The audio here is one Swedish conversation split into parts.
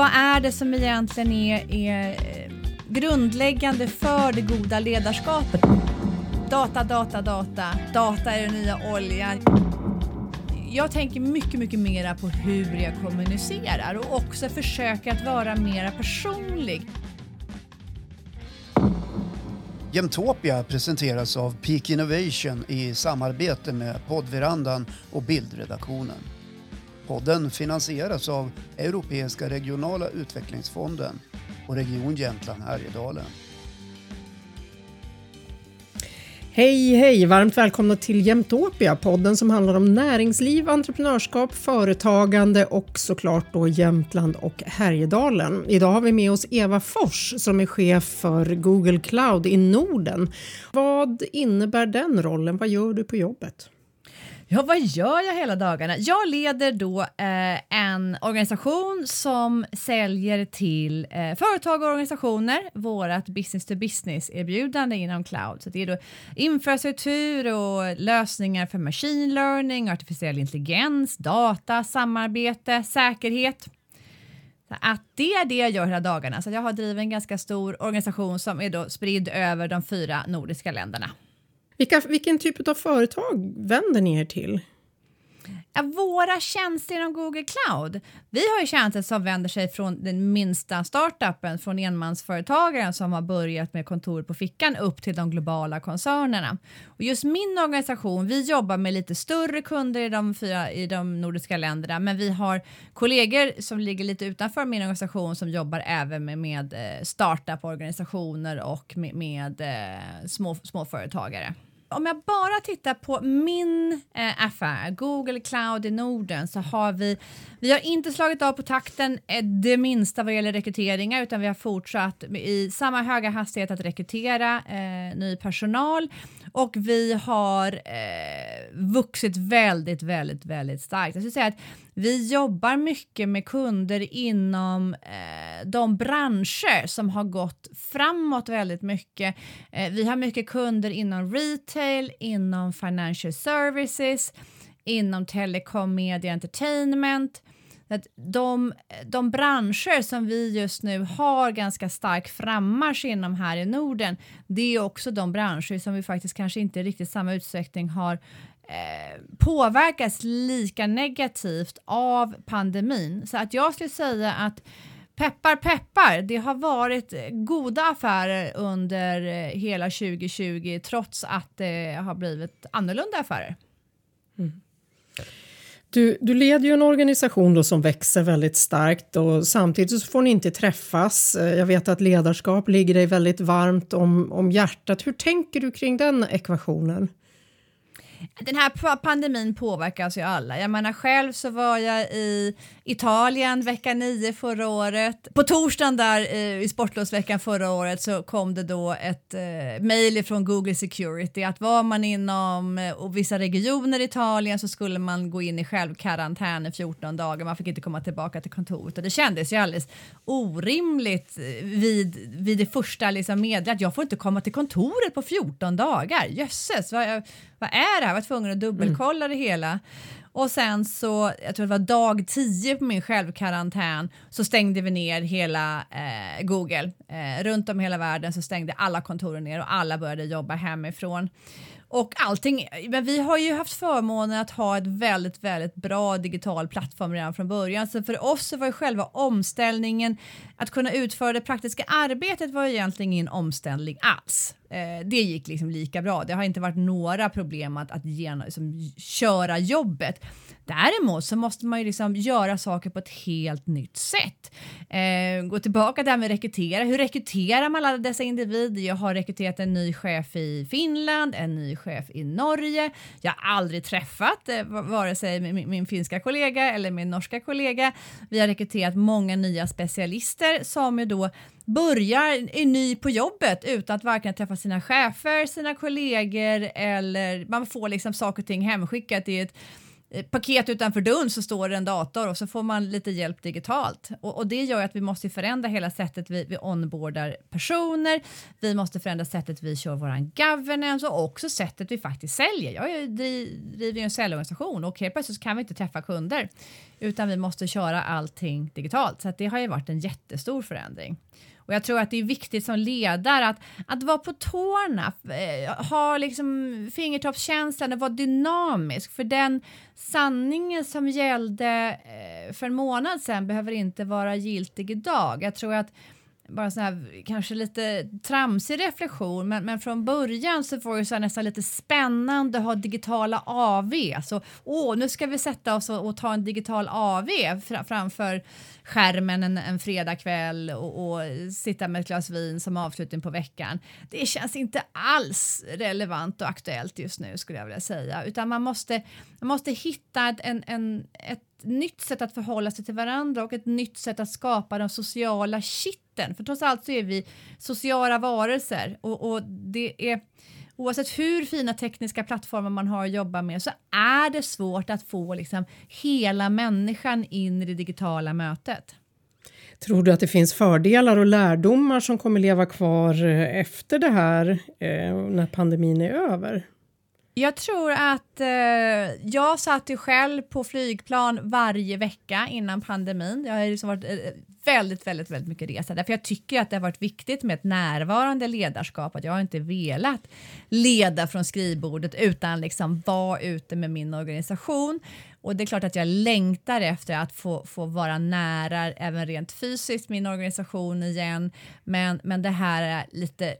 vad är det som egentligen är, är eh, grundläggande för det goda ledarskapet? Data, data, data. Data är den nya oljan. Jag tänker mycket, mycket mera på hur jag kommunicerar och också försöker att vara mera personlig. Jämtopia presenteras av Peak Innovation i samarbete med poddverandan och bildredaktionen. Podden finansieras av Europeiska regionala utvecklingsfonden och Region Jämtland Härjedalen. Hej, hej! Varmt välkomna till Jämtopia, podden som handlar om näringsliv, entreprenörskap, företagande och såklart då Jämtland och Härjedalen. Idag har vi med oss Eva Fors som är chef för Google Cloud i Norden. Vad innebär den rollen? Vad gör du på jobbet? Ja, vad gör jag hela dagarna? Jag leder då eh, en organisation som säljer till eh, företag och organisationer vårt business to business erbjudande inom cloud. Så det är då infrastruktur och lösningar för machine learning, artificiell intelligens, data, samarbete, säkerhet. Så att det är det jag gör hela dagarna. Så jag har drivit en ganska stor organisation som är då spridd över de fyra nordiska länderna. Vilka, vilken typ av företag vänder ni er till? Ja, våra tjänster inom Google Cloud. Vi har ju tjänster som vänder sig från den minsta startupen, från enmansföretagaren som har börjat med kontor på fickan upp till de globala koncernerna. Och just min organisation, vi jobbar med lite större kunder i de, fyra, i de nordiska länderna, men vi har kollegor som ligger lite utanför min organisation som jobbar även med, med eh, startup-organisationer och med, med eh, små, småföretagare om jag bara tittar på min eh, affär, Google Cloud i Norden, så har vi, vi har inte slagit av på takten eh, det minsta vad gäller rekryteringar, utan vi har fortsatt i samma höga hastighet att rekrytera eh, ny personal och vi har eh, vuxit väldigt, väldigt, väldigt starkt. Jag skulle säga att vi jobbar mycket med kunder inom eh, de branscher som har gått framåt väldigt mycket. Eh, vi har mycket kunder inom retail, inom financial services, inom telekom, media, entertainment. Att de, de branscher som vi just nu har ganska stark frammarsch inom här i Norden, det är också de branscher som vi faktiskt kanske inte i riktigt samma utsträckning har eh, lika negativt av pandemin. Så att jag skulle säga att peppar peppar, det har varit goda affärer under eh, hela 2020 trots att det har blivit annorlunda affärer. Mm. Du, du leder ju en organisation då som växer väldigt starkt och samtidigt så får ni inte träffas. Eh, jag vet att ledarskap ligger dig väldigt varmt om, om hjärtat. Hur tänker du kring den ekvationen? Den här pandemin påverkar alltså ju alla. Jag menar själv så var jag i Italien vecka 9 förra året. På torsdagen där eh, i sportlovsveckan förra året så kom det då ett eh, mejl från Google Security att var man inom eh, vissa regioner i Italien så skulle man gå in i självkarantän i 14 dagar. Man fick inte komma tillbaka till kontoret och det kändes ju alldeles orimligt eh, vid, vid det första liksom meddelandet. Jag får inte komma till kontoret på 14 dagar. Jösses, vad, vad är det här? Jag var tvungen att dubbelkolla mm. det hela. Och sen så, jag tror det var dag 10 på min självkarantän, så stängde vi ner hela eh, Google. Eh, runt om hela världen så stängde alla kontoren ner och alla började jobba hemifrån. Och allting, men vi har ju haft förmånen att ha ett väldigt, väldigt bra digital plattform redan från början. Så för oss så var ju själva omställningen, att kunna utföra det praktiska arbetet var egentligen ingen omställning alls. Eh, det gick liksom lika bra. Det har inte varit några problem att, att gena, liksom, köra jobbet. Däremot så måste man ju liksom göra saker på ett helt nytt sätt. Eh, gå tillbaka där med rekrytera. Hur rekryterar man alla dessa individer? Jag har rekryterat en ny chef i Finland, en ny chef i Norge. Jag har aldrig träffat eh, vare sig min, min, finska kollega eller min norska kollega. Vi har rekryterat många nya specialister som är då börjar är ny på jobbet utan att varken träffa sina chefer, sina kollegor eller man får liksom saker och ting hemskickat i ett Eh, paket utanför dörren så står det en dator och så får man lite hjälp digitalt. Och, och det gör att vi måste förändra hela sättet vi, vi onboardar personer. Vi måste förändra sättet vi kör våran governance och också sättet vi faktiskt säljer. Jag driver ju en säljorganisation och helt plötsligt kan vi inte träffa kunder utan vi måste köra allting digitalt. Så det har ju varit en jättestor förändring. Och jag tror att det är viktigt som ledare att, att vara på tårna, eh, ha liksom fingertoppskänslan och vara dynamisk. För den sanningen som gällde eh, för en månad sedan behöver inte vara giltig idag. Jag tror att bara sån här, kanske lite tramsig reflektion, men, men från början så var det så nästan lite spännande att ha digitala AV. Så åh, nu ska vi sätta oss och, och ta en digital AV fr framför skärmen en, en fredagkväll och, och, sitta med ett glas vin som avslutning på veckan. Det känns inte alls relevant och aktuellt just nu skulle jag vilja säga, utan man måste, man måste hitta ett, en, en, ett nytt sätt att förhålla sig till varandra och ett nytt sätt att skapa de sociala kitten. För trots allt så är vi sociala varelser och, och det är oavsett hur fina tekniska plattformar man har att jobba med så är det svårt att få liksom hela människan in i det digitala mötet. Tror du att det finns fördelar och lärdomar som kommer leva kvar eh, efter det här eh, när pandemin är över? Jag tror att eh, jag satt ju själv på flygplan varje vecka innan pandemin. Jag har liksom varit eh, väldigt, väldigt, väldigt mycket resa därför jag tycker att det har varit viktigt med ett närvarande ledarskap. Att jag har inte velat leda från skrivbordet utan liksom vara ute med min organisation. Och det är klart att jag längtar efter att få, få vara nära även rent fysiskt min organisation igen. Men, men det här är lite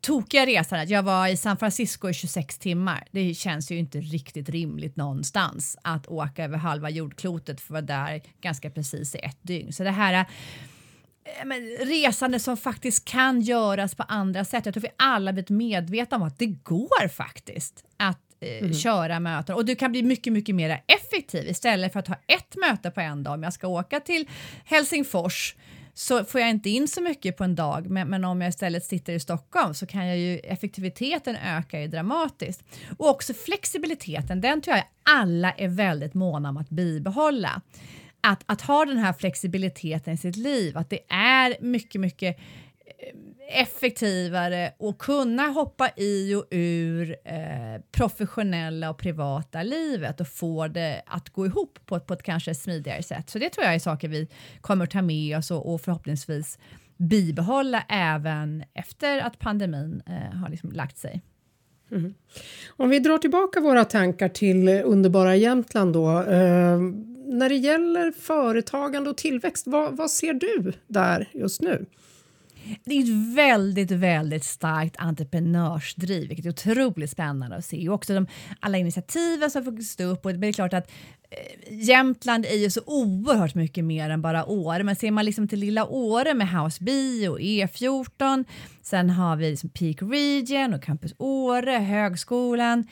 tokiga resan att jag var i San Francisco i 26 timmar. Det känns ju inte riktigt rimligt någonstans att åka över halva jordklotet för att vara där ganska precis i ett dygn. Så det här eh, men, resande som faktiskt kan göras på andra sätt. Jag tror vi alla blivit medvetna om att det går faktiskt att eh, mm. köra möten och du kan bli mycket, mycket mer effektiv istället för att ha ett möte på en dag. Om jag ska åka till Helsingfors så får jag inte in så mycket på en dag, men, men, om jag istället sitter i Stockholm så kan jag ju effektiviteten öka ju dramatiskt. Och också flexibiliteten, den tror jag alla är väldigt måna om att bibehålla. Att, att ha den här flexibiliteten i sitt liv, att det är mycket, mycket eh, effektivare och kunna hoppa i och ur eh, professionella och privata livet och få det att gå ihop på, på ett kanske smidigare sätt. Så det tror jag är saker vi kommer ta med oss och, och förhoppningsvis bibehålla även efter att pandemin eh, har liksom lagt sig. Mm. Om vi drar tillbaka våra tankar till underbara Jämtland då. Eh, när det gäller företagande och tillväxt, vad, vad ser du där just nu? Det är ett väldigt, väldigt starkt entreprenörsdriv, vilket är otroligt spännande att se. Och också de, alla initiativen som får upp. Och det är klart att eh, Jämtland är ju så oerhört mycket mer än bara Åre, men ser man liksom till lilla Åre med House B och E14, sen har vi liksom Peak Region och Campus Åre, högskolan.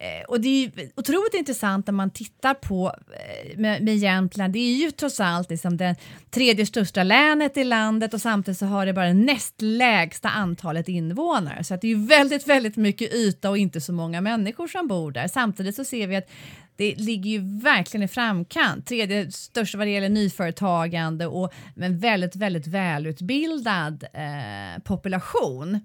Eh, och det är otroligt intressant när man tittar på eh, med, med Jämtland. Det är ju trots allt liksom det tredje största länet i landet och samtidigt så har det bara det näst lägsta antalet invånare. Så att det är väldigt, väldigt mycket yta och inte så många människor som bor där. Samtidigt så ser vi att det ligger ju verkligen i framkant. Tredje största vad det gäller nyföretagande och en väldigt, väldigt välutbildad eh, population.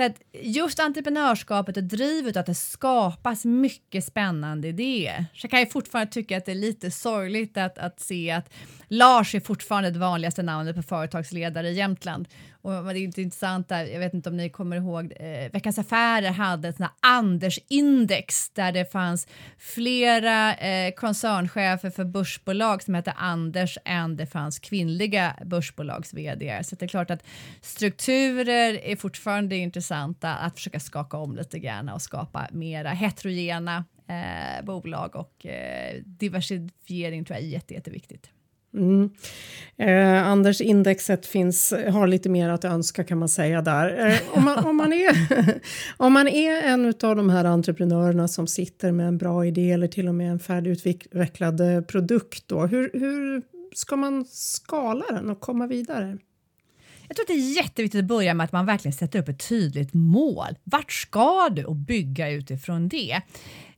Så att just entreprenörskapet och drivet att det skapas mycket spännande idéer. Så jag kan ju fortfarande tycka att det är lite sorgligt att, att se att Lars är fortfarande det vanligaste namnet på företagsledare i Jämtland. Och det är inte intressant där, jag vet inte om ni kommer ihåg, eh, Veckans Affärer hade ett Anders-index där det fanns flera eh, koncernchefer för börsbolag som hette Anders än det fanns kvinnliga börsbolags vd. Så det är klart att strukturer är fortfarande intressanta att försöka skaka om lite grann och skapa mera heterogena eh, bolag och eh, diversifiering tror jag är jätte, jätteviktigt. Mm. Eh, Anders indexet finns, har lite mer att önska kan man säga där. Eh, om, man, om, man är, om man är en av de här entreprenörerna som sitter med en bra idé eller till och med en färdigutvecklad eh, produkt, då, hur, hur ska man skala den och komma vidare? Jag tror att det är jätteviktigt att börja med att man verkligen sätter upp ett tydligt mål. Vart ska du och bygga utifrån det?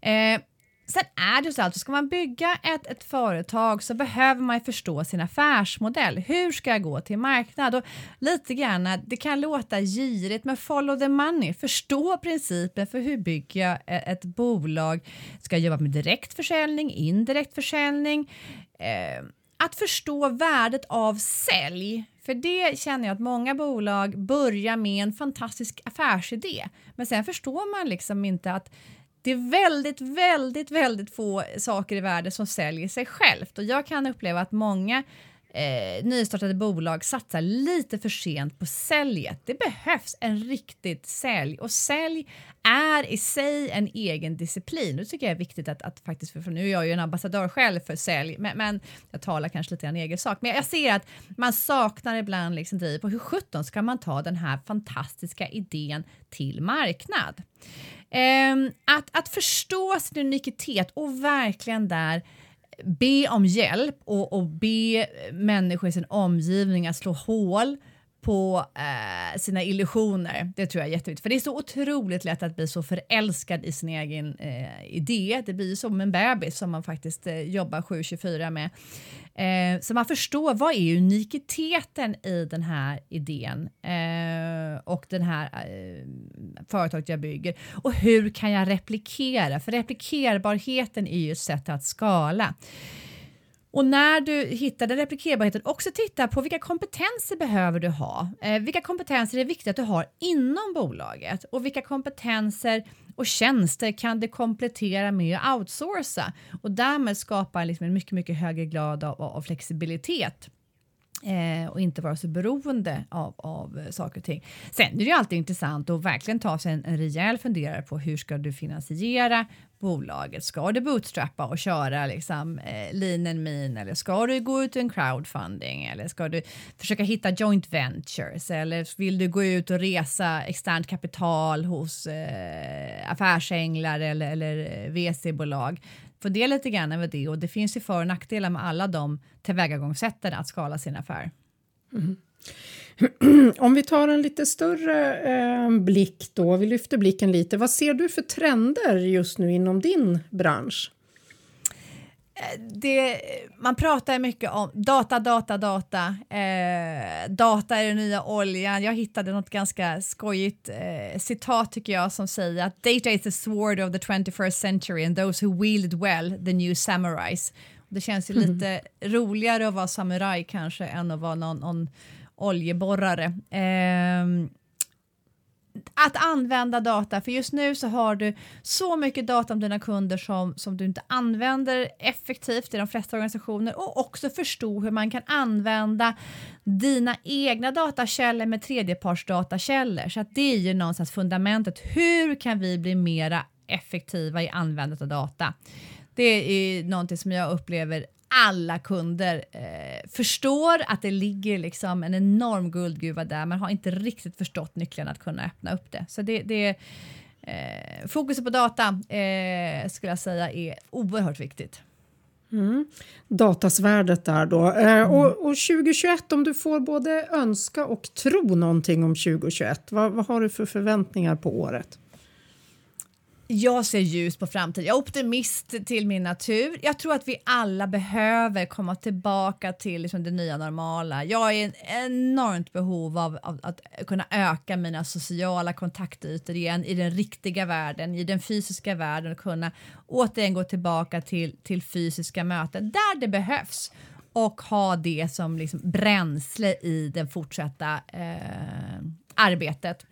Eh, sen är det så att ska man bygga ett, ett företag så behöver man förstå sin affärsmodell. Hur ska jag gå till marknad? Och lite grann, det kan låta girigt, men follow the money. Förstå principen för hur bygger jag e-, ett bolag? Ska jag jobba med direktförsäljning, indirekt försäljning? Eh, att förstå värdet av sälj. För det känner jag att många bolag börjar med en fantastisk affärsidé, men sen förstår man liksom inte att det är väldigt, väldigt, väldigt få saker i världen som säljer sig självt. Och jag kan uppleva att många eh, nystartade bolag satsar lite för sent på säljet. Det behövs en riktigt sälj och sälj är i sig en egen disciplin. Det tycker jag är viktigt att, att faktiskt, för nu är jag ju en ambassadör själv för sälj, men, men jag talar kanske lite en egen sak. Men jag ser att man saknar ibland liksom driv på hur sjutton ska man ta den här fantastiska idén till marknad? Eh, att, att förstå sin unikitet och verkligen där be om hjälp och, och be människor i sin omgivning att slå hål på eh, sina illusioner. Det tror jag är jätteviktigt. För det är så otroligt lätt att bli så förälskad i sin egen eh, idé. Det blir som en bebis som man faktiskt eh, jobbar 7-24 med. Eh, så man förstår vad är unikiteten i den här idén eh, och den här eh, företaget jag bygger och hur kan jag replikera? För replikerbarheten är ju ett sätt att skala. Och när du hittar den replikerbarheten, också titta på vilka kompetenser behöver du ha? Eh, vilka kompetenser är viktigt att du har inom bolaget och vilka kompetenser och tjänster kan du komplettera med att outsourca och därmed skapa liksom en mycket, mycket högre grad av, av flexibilitet. Eh, och inte vara så beroende av, av eh, saker och ting. Sen är det ju alltid intressant att verkligen ta sig en, en rejäl funderare på hur ska du finansiera bolaget? Ska du bootstrappa och köra liksom eh, lean and mean eller ska du gå ut i en crowdfunding eller ska du försöka hitta joint ventures eller vill du gå ut och resa externt kapital hos eh, affärsänglar eller, eller eh, VC-bolag? Fundera lite grann över det och det finns ju för och nackdelar med alla de tillvägagångssätten att skala sin affär. Mm. Om vi tar en lite större eh, blick då, vi lyfter blicken lite. Vad ser du för trender just nu inom din bransch? Det, man pratar mycket om data, data, data. Eh, data är den nya oljan. Jag hittade något ganska skojigt eh, citat tycker jag som säger att data is the sword of the 21st century and those who wield it well, the new samurais. Det känns ju mm. lite roligare att vara samuraj kanske än att vara någon, någon oljeborrare. Eh, att använda data, för just nu så har du så mycket data om dina kunder som, som du inte använder effektivt i de flesta organisationer och också förstå hur man kan använda dina egna datakällor med tredjepartsdatakällor. Så att det är ju någonstans fundamentet. Hur kan vi bli mera effektiva i användandet av data? Det är någonting som jag upplever alla kunder eh, förstår att det ligger liksom en enorm guldgruva där, men har inte riktigt förstått nyckeln att kunna öppna upp det. Så det, det eh, fokuset på data eh, skulle jag säga är oerhört viktigt. Mm. Datasvärdet där då. Eh, mm. och, och 2021, om du får både önska och tro någonting om 2021, vad, vad har du för förväntningar på året? Jag ser ljus på framtiden. Jag är optimist till min natur. Jag tror att vi alla behöver komma tillbaka till liksom det nya normala. Jag är i enormt behov av, av, att kunna öka mina sociala kontaktytor igen i den riktiga världen, i den fysiska världen och kunna återigen gå tillbaka till, till fysiska möten där det behövs och ha det som liksom bränsle i det fortsatta eh, arbetet.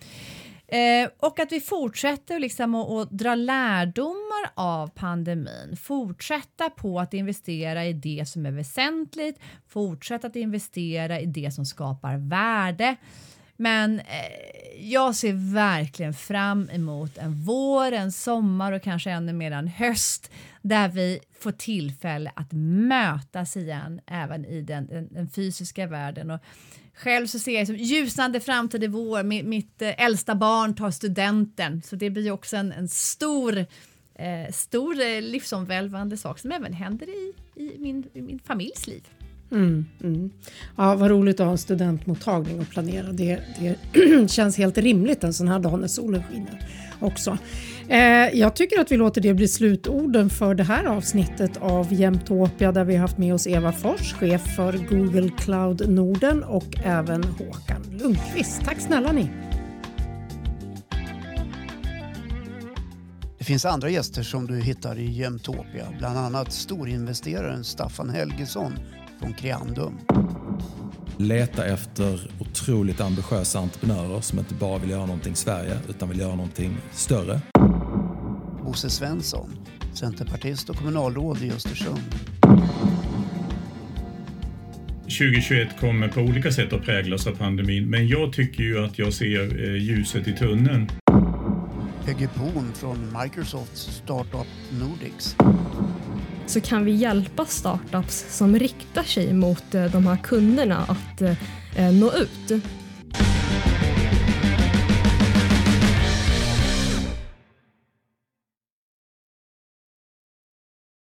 Eh, och att vi fortsätter liksom att, att dra lärdomar av pandemin, fortsätta på att investera i det som är väsentligt, fortsätta att investera i det som skapar värde. Men eh, jag ser verkligen fram emot en vår, en sommar och kanske ännu mer en höst där vi får tillfälle att mötas igen även i den, den, den fysiska världen. Och själv så ser jag som ljusnande framtid i vår. Mitt, mitt äldsta barn tar studenten så det blir också en, en stor eh, stor eh, livsomvälvande sak som även händer i, i, min, i min familjs liv. Mm, mm. Ja, vad roligt att ha en studentmottagning och planera. Det, det känns helt rimligt en sån här dag när solen skiner också. Eh, jag tycker att vi låter det bli slutorden för det här avsnittet av Jämtopia där vi har haft med oss Eva Fors, chef för Google Cloud Norden och även Håkan Lundqvist. Tack snälla ni! Det finns andra gäster som du hittar i Jämtopia, bland annat storinvesteraren Staffan Helgesson från Creandum. Leta efter otroligt ambitiösa entreprenörer som inte bara vill göra någonting i Sverige utan vill göra någonting större. Bosse Svensson, centerpartist och kommunalråd i Östersund. 2021 kommer på olika sätt att präglas av pandemin, men jag tycker ju att jag ser eh, ljuset i tunneln. Peggy Poon från Microsoft Startup Nordics. Så kan vi hjälpa startups som riktar sig mot eh, de här kunderna att eh, nå ut.